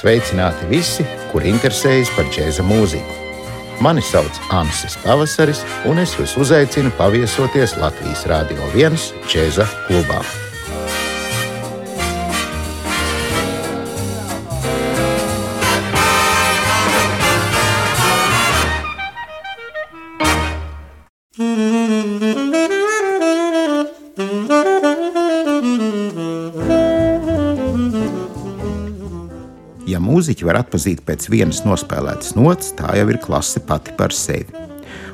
Sveicināti visi, kuri interesējas par džēza mūziku. Mani sauc Ansis Pavasaris, un es jūs uzaicinu paviesoties Latvijas Rādio 1 džēza klubā. Mūziķi var atpazīt pēc vienas nospēlētas nots, tā jau ir klase pati par sevi.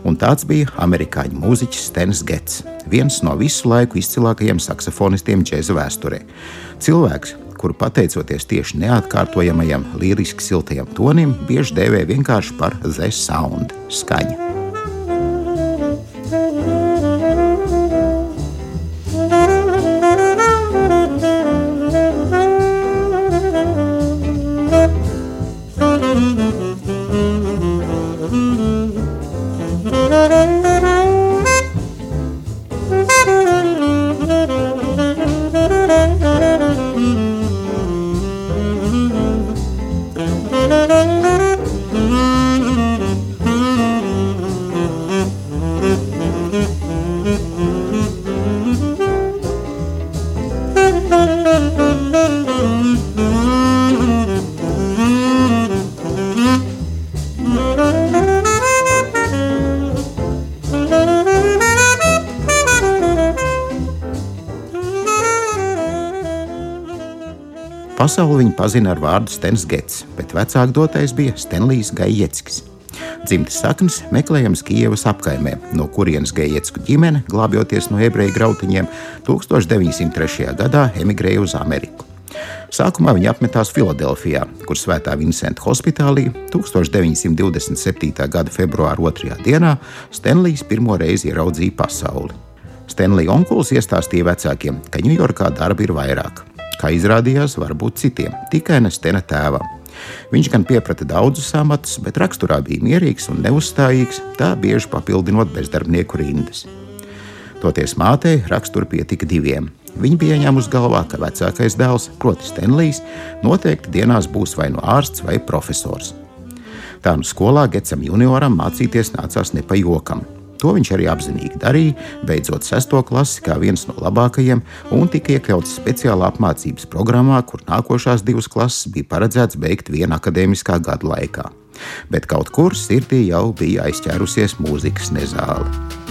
Un tāds bija amerikāņu mūziķis Stens Gets, viens no visu laiku izcilākajiem saksofonistiem džēza vēsturē. Cilvēks, kuru pateicoties tieši neatkārtojamajam, liriski siltajam tonim, bieži dēvē vienkārši par The Sound - skaņa. Pasauli viņa pazina ar vārdu Stens Gets, bet vecāk dotais bija Stenlijs Gajeckis. Dzimtes saknes meklējams Kijavas apkaimē, no kurienes Gajecku ģimene, glābjoties no ebreju grautiņiem, 1903. gadā emigrēja uz Ameriku. Sākumā viņa apmetās Filadelfijā, kur Svētā Vincenta hospitālī 1927. gada februāra 2. dienā Stenlijs pirmo reizi ieraudzīja pasauli. Stenlija onkulis iestāstīja vecākiem, ka Ņujorkā darba ir vairāk. Kā izrādījās, varbūt citiem, tikai ne Stena tēvam. Viņš gan pieprata daudzus amatus, bet raksturā bija mierīgs un neuzstājīgs, tā bieži papildinot bezdarbnieku rindas. Toties mātei raksturu pietika diviem. Viņa bija ieņēmusi galvā, ka vecākais dēls, proti, Stenlijs, noteikti dienās būs vai nu no ārsts vai profesors. Tā nu skolā Getsam junioram mācīties nācās ne pa jokam. To viņš arī apzinīgi darīja, beidzot sesto klasi kā viens no labākajiem, un tika iekļauts speciālā apmācības programmā, kur nākošās divas klases bija paredzēts beigt viena akadēmiskā gada laikā. Bet kaut kur sirdī jau bija aizķērusies mūzikas nezāle.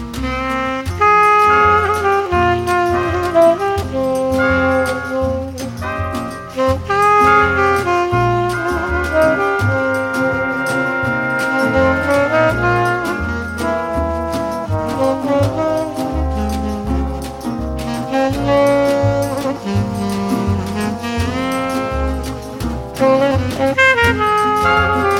Música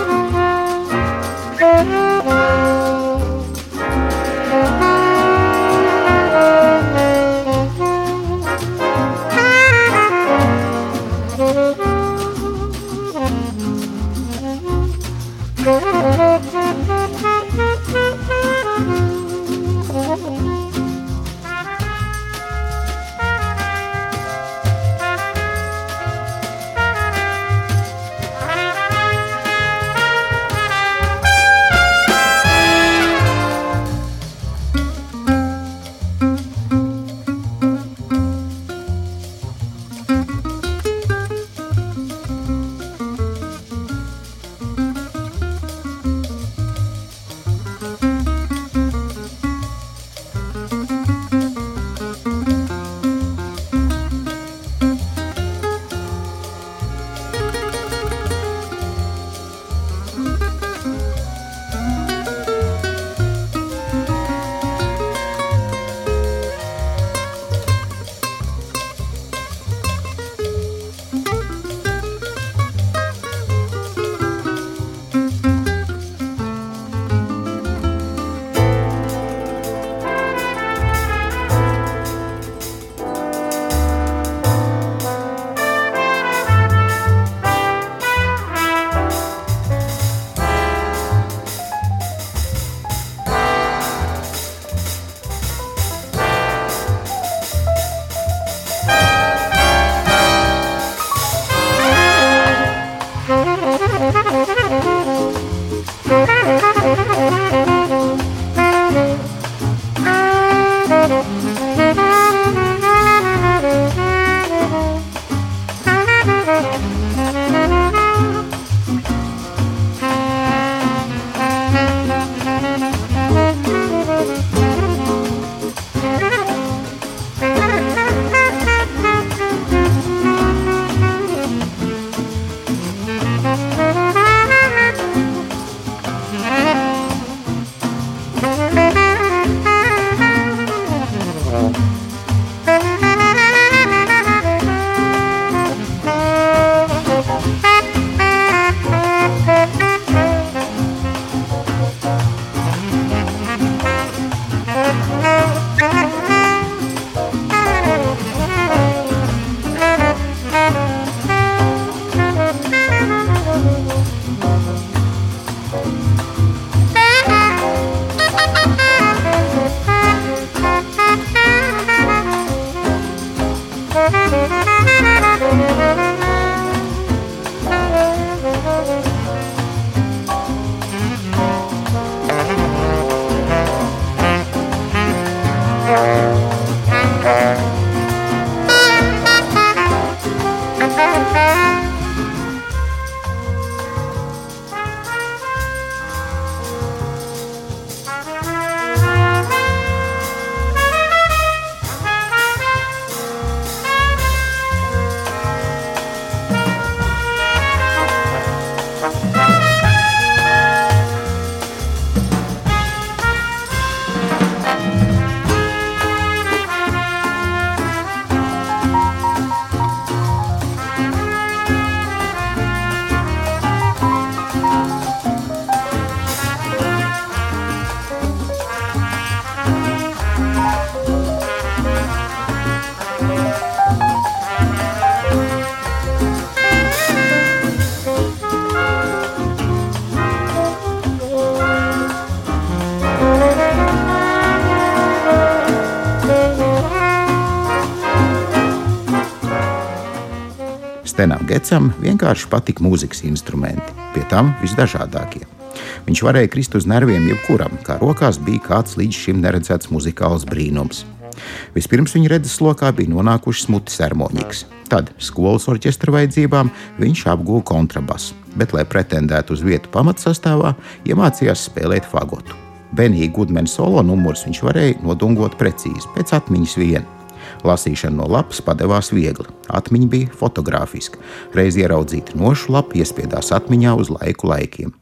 Stenam Getsam vienkārši patika mūzikas instrumenti, pie tam visdažādākie. Viņš varēja krist uz nerviem jebkuram, kā rokās bija kāds līdz šim neredzēts muzikāls brīnums. Vispirms viņa redzes lokā bija nonākušas mutes harmonikas. Tad skolas orķestra vajadzībām viņš apguva kontrabasu, bet, lai pretendētu uz vietu pamatsastāvā, iemācījās spēlēt fagotu. Benija Gudmena solo numurus viņš varēja nodungot precīzi, pēc atmiņas viena. Lasīšana no lapas padevās viegli. Atmiņa bija fotogrāfiska. Reiz ieraudzīta nošu lapa iespiedās atmiņā uz laiku laikiem.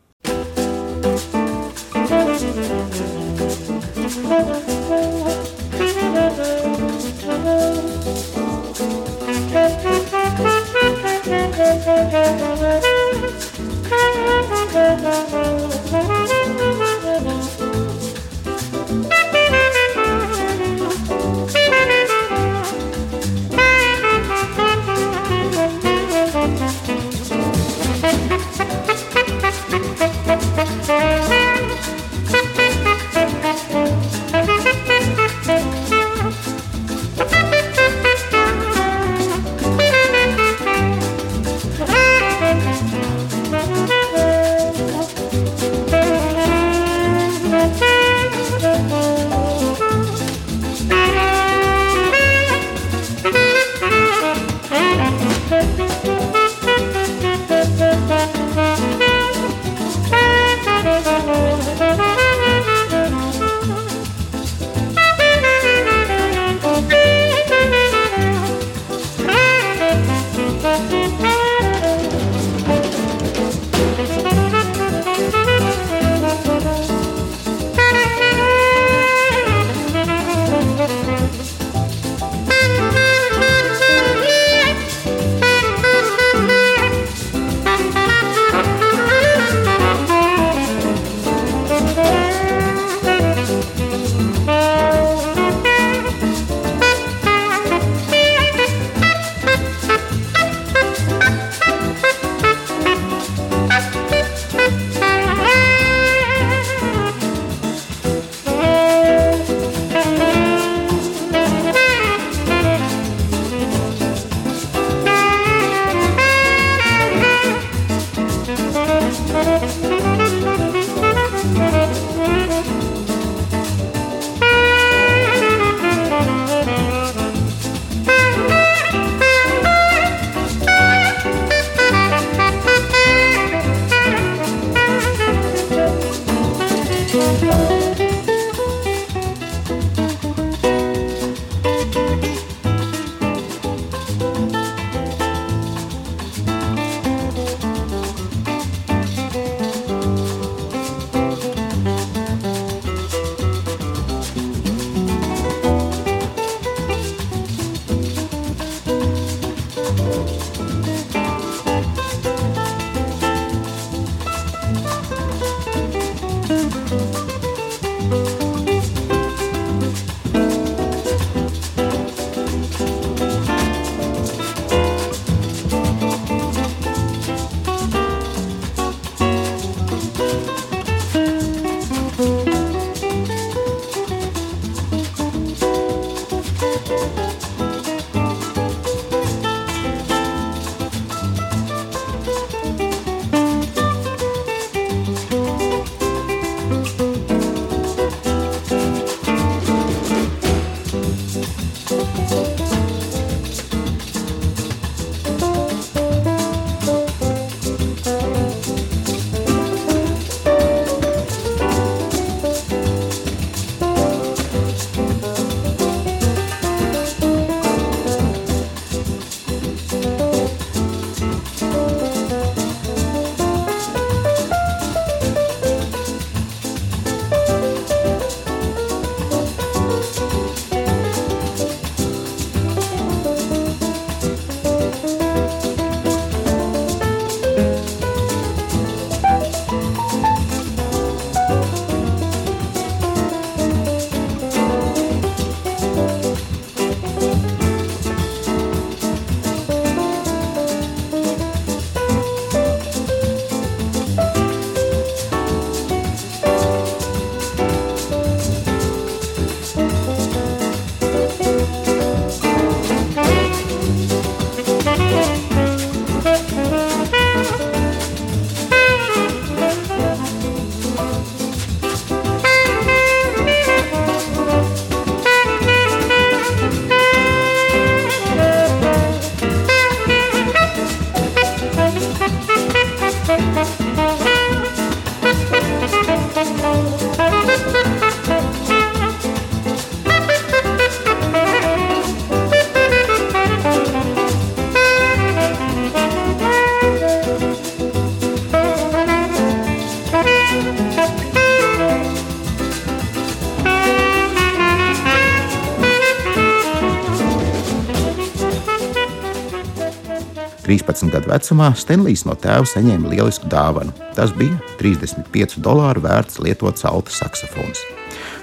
13 gadu vecumā Stenlijs no tēva saņēma lielisku dāvanu. Tas bija 35 dolāru vērts lietots alta saksofons.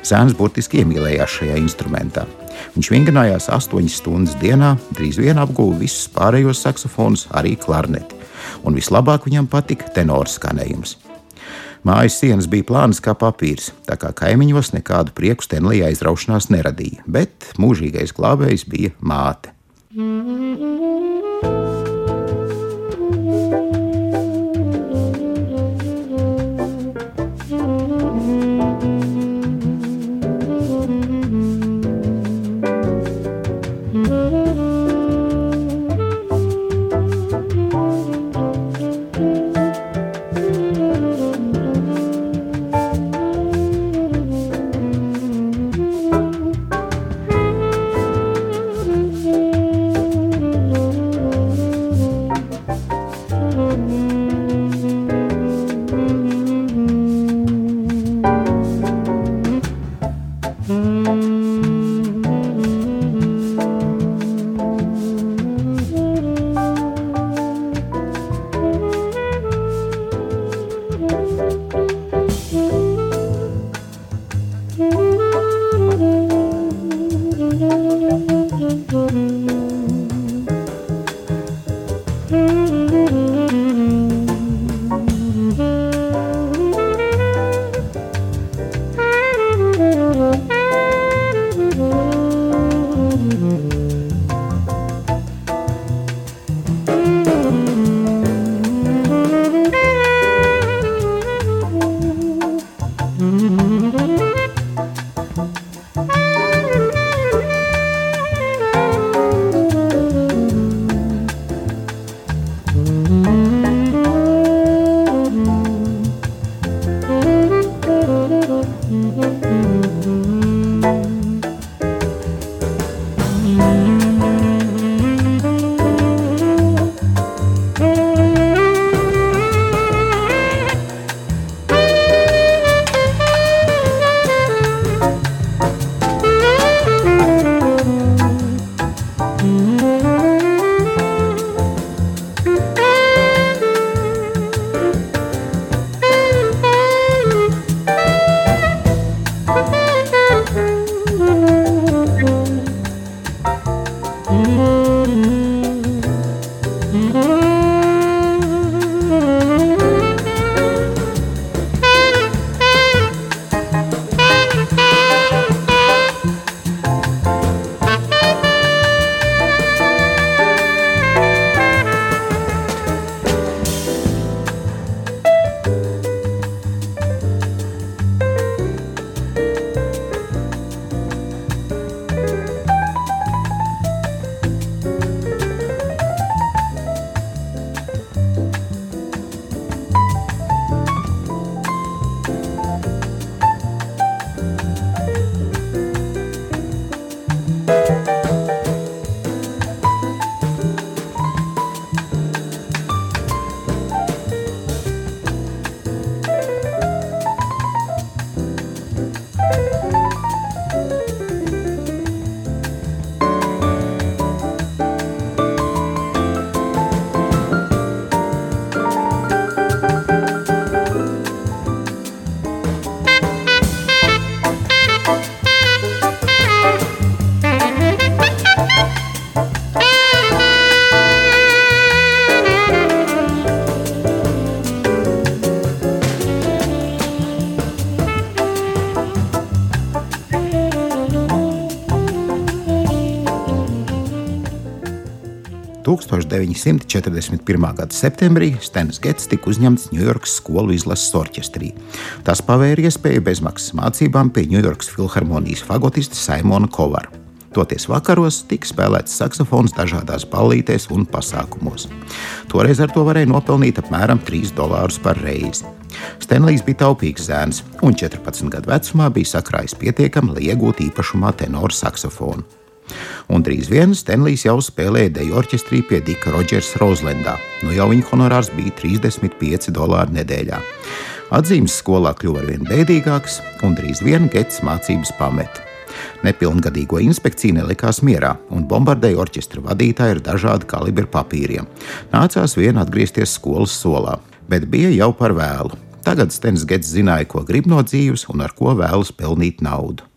Zēns burtiski iemīlējās šajā instrumentā. Viņš vingrinājās 8 stundas dienā, drīz vien apguva visus pārējos saksofonus, arī klarneti. Un vislabāk viņam patika tenora skanējums. Mājas sienas bija plānas kā papīrs, tā kā kaimiņos nekādu prieku Stenlija aizraušanās neradīja, bet mūžīgais glābējs bija māte. – 1941. gada septembrī Stens Gets tika uzņemts Ņujorkas skolu izlases orķestrī. Tas pavēra iespēju bezmaksas mācībām pie Ņujorkas filharmonijas fagotista Simona Kovara. Toties vakaros tika spēlēts saksofons dažādās ballītēs un pasākumos. Toreiz ar to varēja nopelnīt apmēram 3 dolārus par reizi. Stenlijs bija taupīgs zēns, un 14 gadu vecumā bija sakrājis pietiekami, lai iegūtu īpašumā tenoru saksofonu. Un drīz vien Stenlijs jau spēlēja deju orķestrī pie Dika Rodžers Rozlendā. Nu jau viņa honorārs bija 35 dolāri nedēļā. Atzīmes skolā kļuva arvien bēdīgāks, un drīz vien Gets mācības pameta. Nepilngadīgo inspekcija nelikās mierā un bombardēja orķestra vadītāju ar dažādu kalibru papīriem. Nācās vien atgriezties skolas solā, bet bija jau par vēlu. Tagad Stens Gets zināja, ko grib no dzīves un ar ko vēlas pelnīt naudu.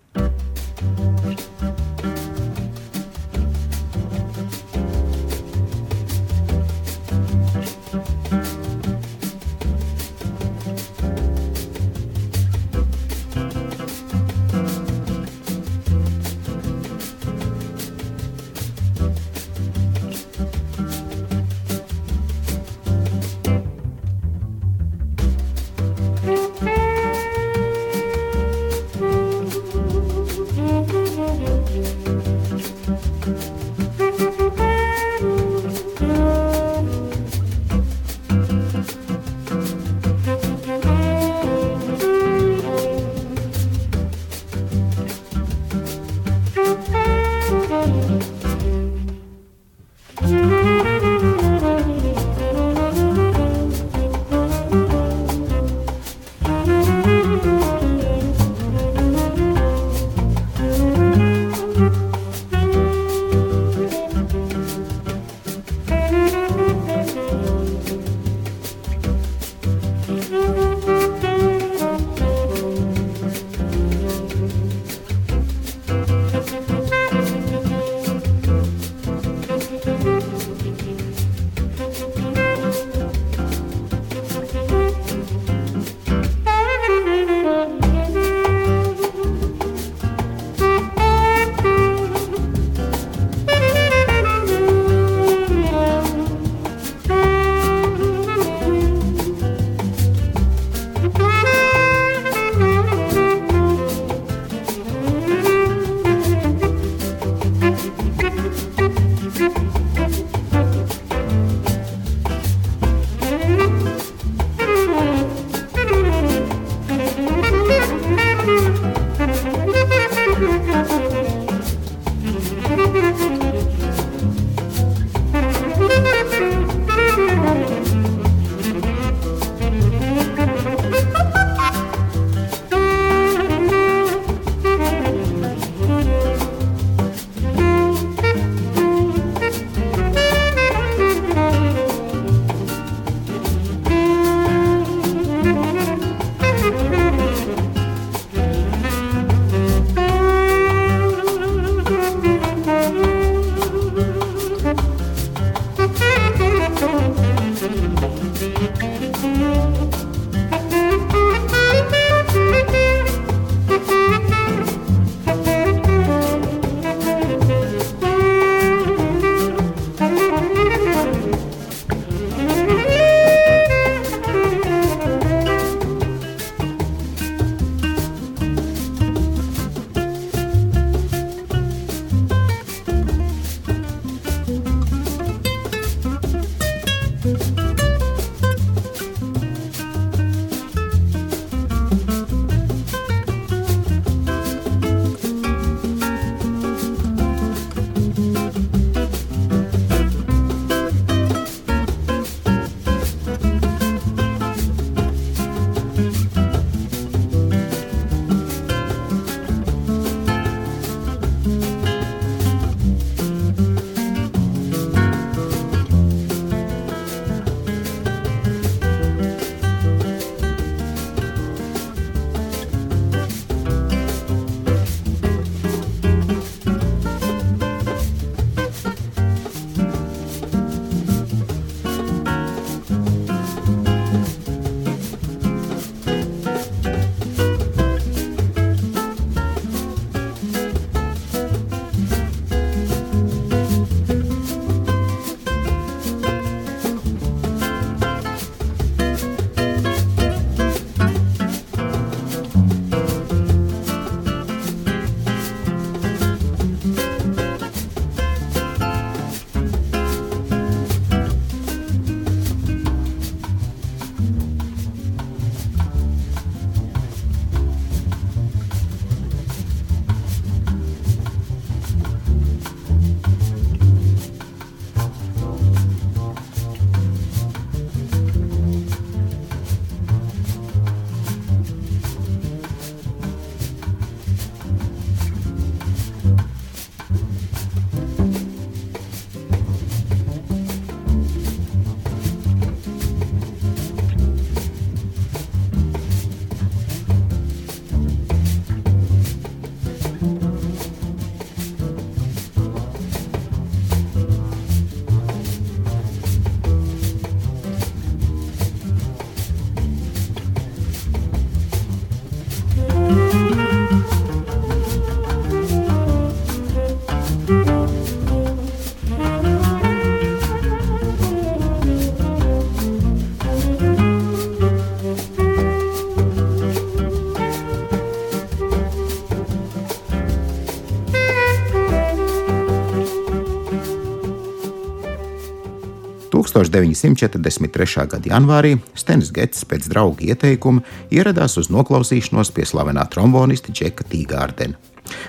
1943. gada janvārī Stenis Gets pēc drauga ieteikuma ieradās uz noklausīšanos pie slavenā trombonista Džeka Tīgārdena.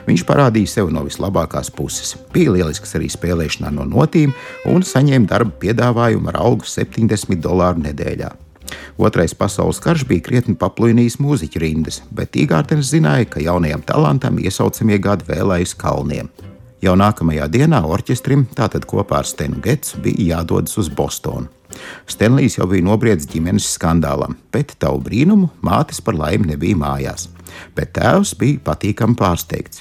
Viņš parādīja sevi no vislabākās puses. Bija lielisks arī spēlēšanā no notīm un saņēma darba piedāvājumu ar algu 70 dolāru nedēļā. Otrais pasaules karš bija krietni paplūnījis mūziķu rindas, bet Igārtens zināja, ka jaunajam talantam iesaucamie gadi vēlējas kalniem. Jau nākamajā dienā orķestrim, tātad kopā ar Stenu Getsu, bija jādodas uz Bostonu. Stenlijs jau bija nobriedzis ģimenes skandālam, bet tavu brīnumu mātes par laimi nebija mājās. Bet tēvs bija patīkami pārsteigts.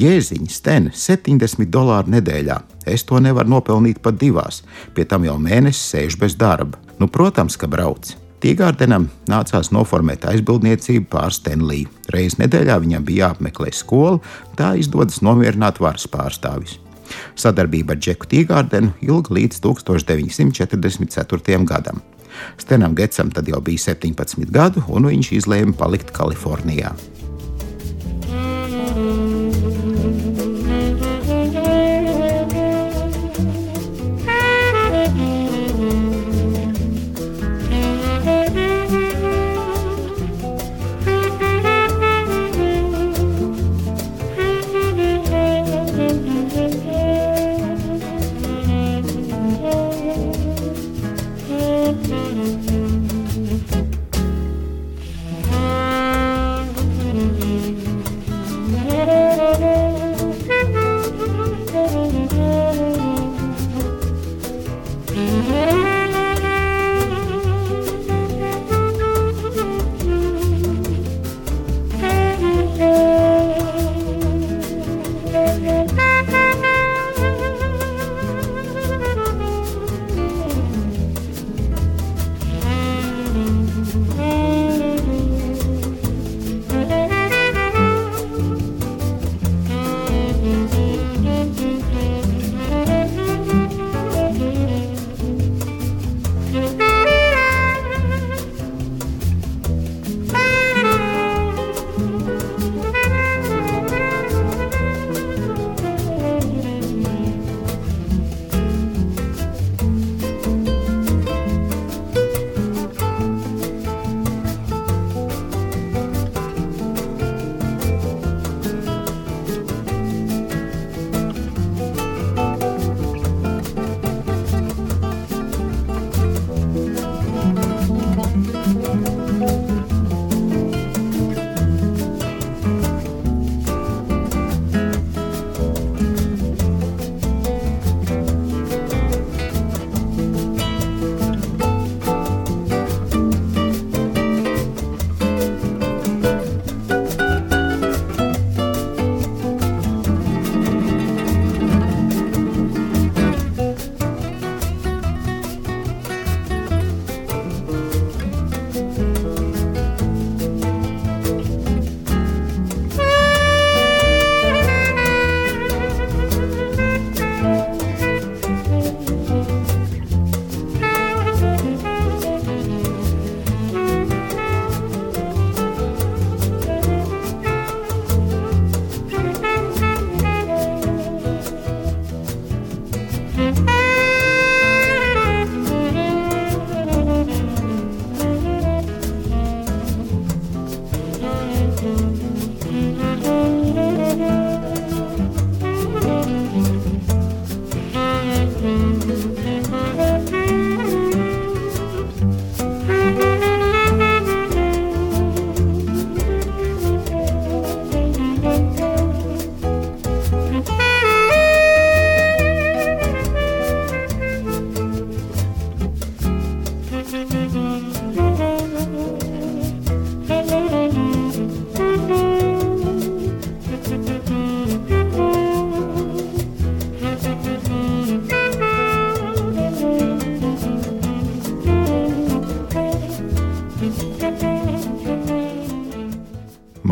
Jēziņš, Sten, 70 dolāru nedēļā. Es to nevaru nopelnīt pat divās, pie tam jau mēnesis sēž bez darba. Nu, protams, ka brauc. Tīgārdenam nācās noformēt aizbildniecību pār Stenliju. Reiz nedēļā viņam bija jāapmeklē skola, tā izdodas nomierināt varas pārstāvis. Sadarbība ar Džeku Tīgārdenu ilga līdz 1944. gadam. Stenam Getsam tad jau bija 17 gadu, un viņš izlēma palikt Kalifornijā.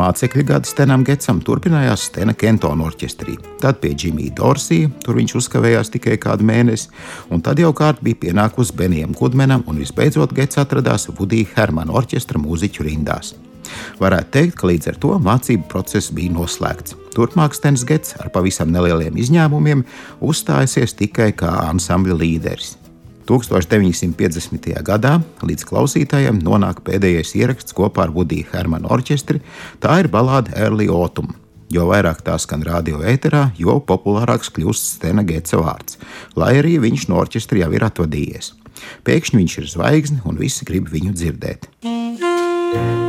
Mācekļu gadi Stenam Getsam turpinājās Stena Kentona orķestrī. Tad pie Džimija Dorsija, tur viņš uzkavējās tikai kādu mēnesi, un tad jau kārt bija pienākusi Benijam Gudmenam, un visbeidzot Gets atradās Vudija Hermana orķestra mūziķu rindās. Varētu teikt, ka līdz ar to mācību process bija noslēgts. Turpmāk Stens Gets ar pavisam nelieliem izņēmumiem uzstājusies tikai kā ansambļa līderis. 1950. gadā līdz klausītājiem nonāk pēdējais ieraksts kopā ar Vudiju Hermanu orķestri. Tā ir balāde Early Autumn. Jo vairāk tā skan radio ēterā, jo populārāks kļūst Stena Getsa vārds, lai arī viņš no orķestra jau ir atvadījies. Pēkšņi viņš ir zvaigzne un visi grib viņu dzirdēt. Un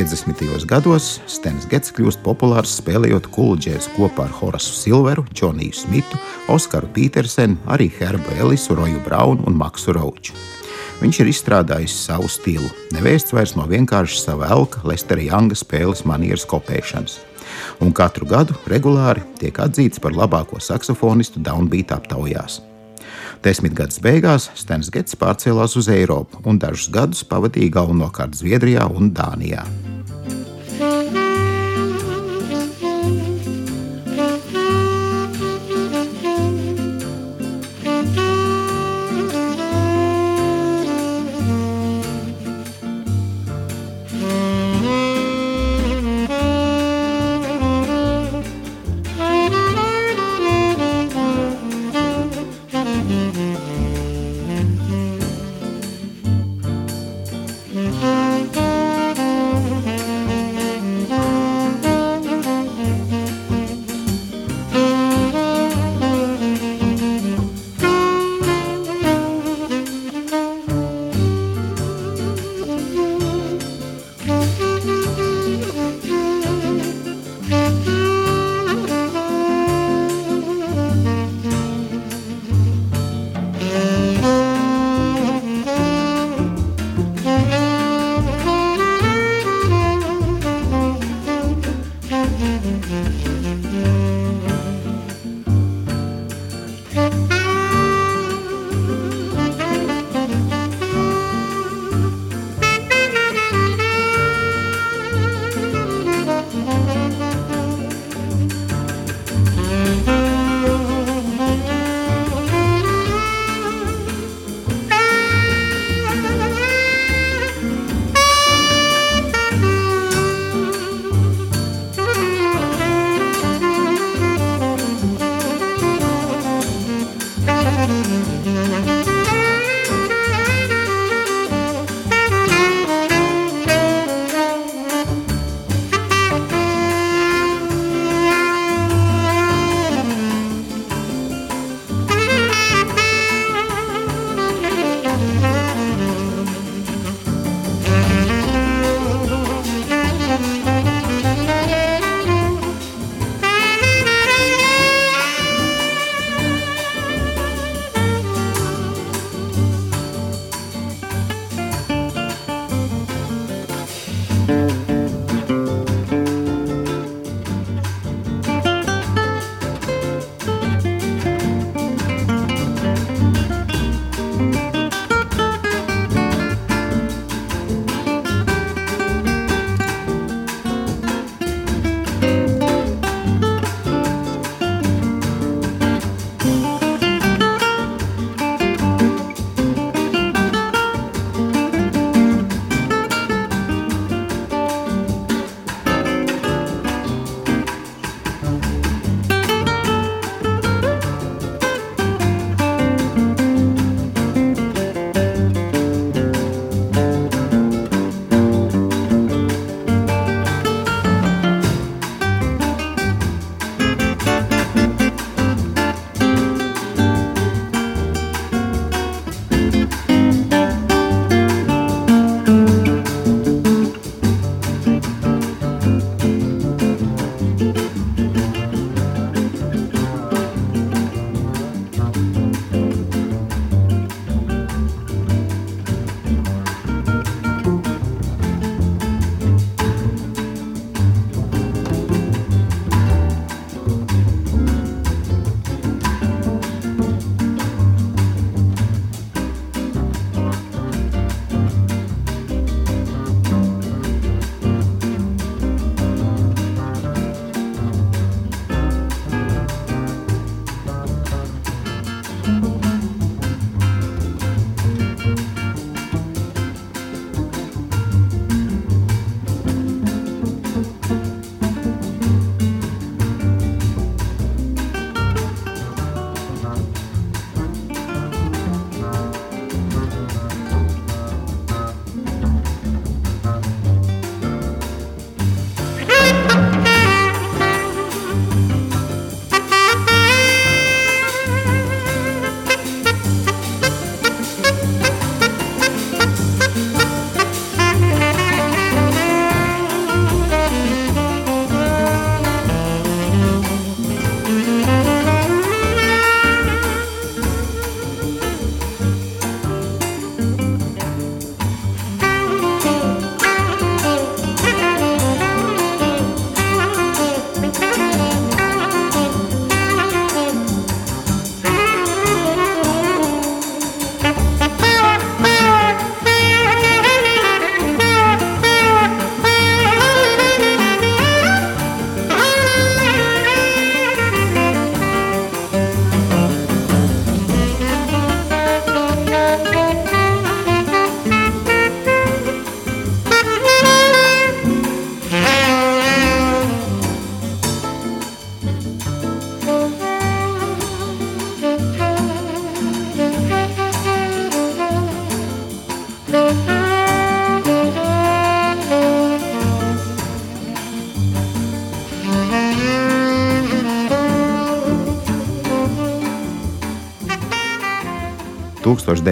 50. gados Stens Gets kļūst populārs spēlējot kulģēs kopā ar Horasu Silveru, Džoniju Smitu, Oskaru Petersenu, arī Herbu Elisu, Roju Braunu un Maksu Rauču. Viņš ir izstrādājis savu stilu, nevēsts vairs no vienkārši sava elka Lestera Younga spēles manieres kopēšanas. Un katru gadu regulāri tiek atzīts par labāko saksofonistu downbeat aptaujās. Desmitgades beigās Stens Gets pārcēlās uz Eiropu un dažus gadus pavadīja galvenokārt Zviedrijā un Dānijā.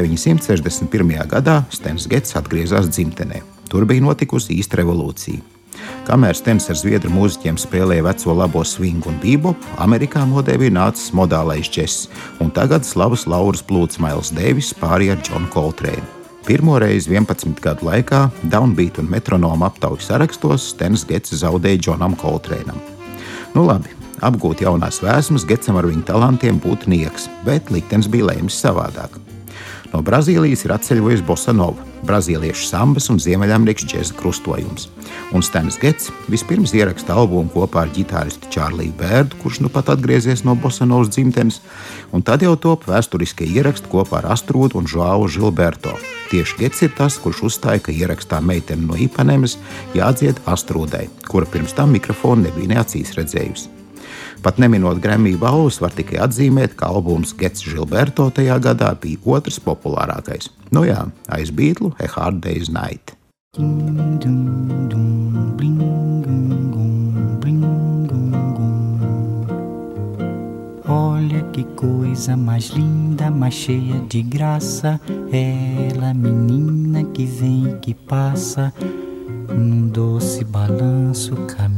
1961. gadā Stens Gets atgriezās dzimtenē. Tur bija notikusi īsta revolūcija. Kamēr Stens ar zviedru mūziķiem spēlēja veco labo swingu un bebopu, Amerikā modē bija nācis modālais džeks, un tagad slavas Lauras plūcis Mails Deivis pārīja ar Džonu Koltrēnu. Pirmo reizi 11 gadu laikā Downbeat un metronoma aptaujas sarakstos Stens Gets zaudēja Džonam Koltrēnam. Nu labi, apgūt jaunās vēsmas Getsam ar viņa talantiem būtu nieks, bet liktenis bija lēmis savādāk. No Brazīlijas ir atceļojusi Bosanova, brazīliešu sambas un ziemeļamerikas džēza krustojums. Un Stans Gets vispirms ieraksta albumu kopā ar ģitāristu Čārliju Bērdu, kurš nu pat atgriezies no Bosanovas dzimtenes, un tad jau top vēsturiskie ieraksti kopā ar Astrūdu un Žāvu Žilberto. Tieši Gets ir tas, kurš uzstāja, ka ierakstā meitene no Ipanemes jādzied Astrūdai, kura pirms tam mikrofonu nebija neacīs redzējusi. Pat neminot Grammy balvas, var tikai atzīmēt, ka albums Gets Gilberto tajā gadā bija otrs populārākais. Nu jā, aiz Beatles, A Hard Day's Night. Olha que coisa mais linda, mais cheia de graça. Ela, menina que vem e que passa, num doce balanço, caminho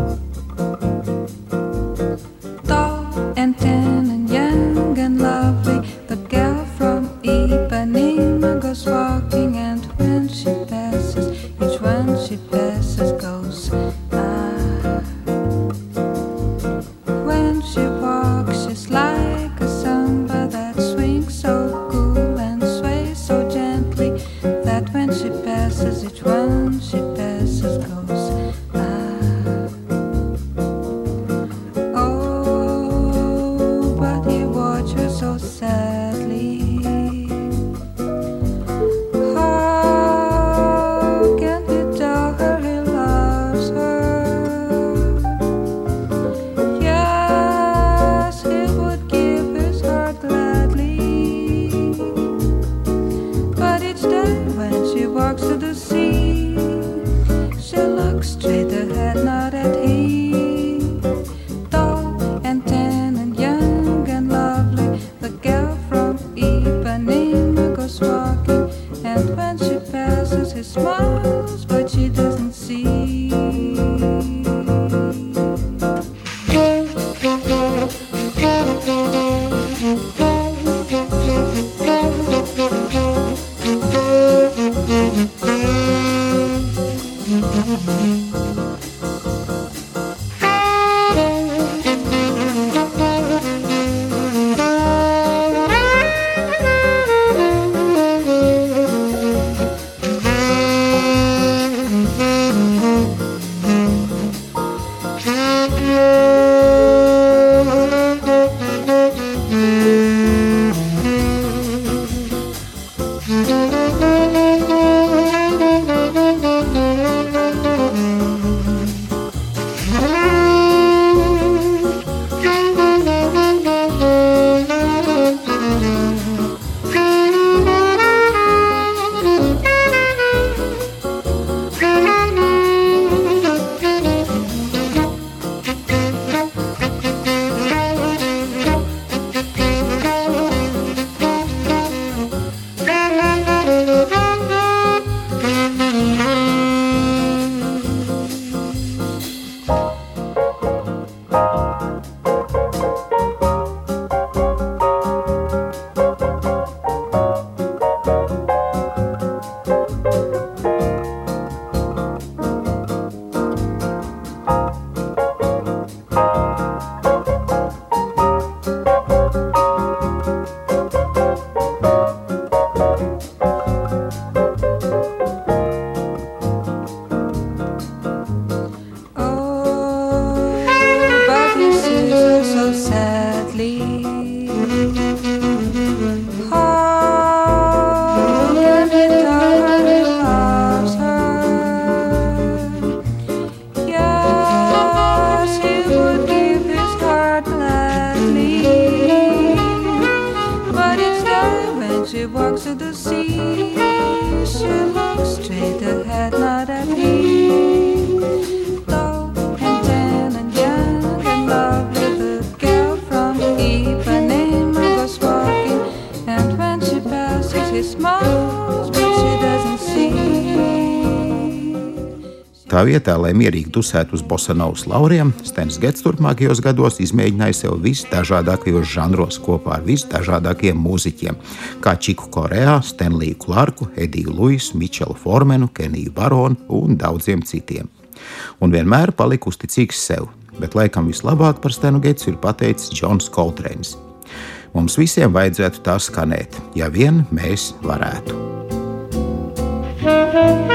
Tā vietā, lai mierīgi dusētu uz bosanovas lauriem, Stens Gets turpmākajos gados izmēģināja sev visdažādākajos žanros kopā ar visdažādākajiem mūziķiem, kā Čiku Korejā, Stenliju Clarku, Ediju Luisu, Mičelu Formenu, Keniju Baronu un daudziem citiem. Un vienmēr palika uzticīgs sev, bet laikam vislabāk par Stenu Getsu ir pateicis Džons Koltrēns. Mums visiem vajadzētu tā skanēt, ja vien mēs varētu. thank you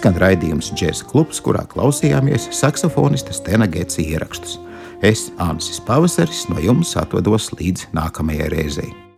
izskan raidījums Džēzus klubs, kurā klausījāmies saksofonista Stena Getsa ierakstus. Es, Ansis Pavasaris, no jums atvados līdz nākamajai reizei.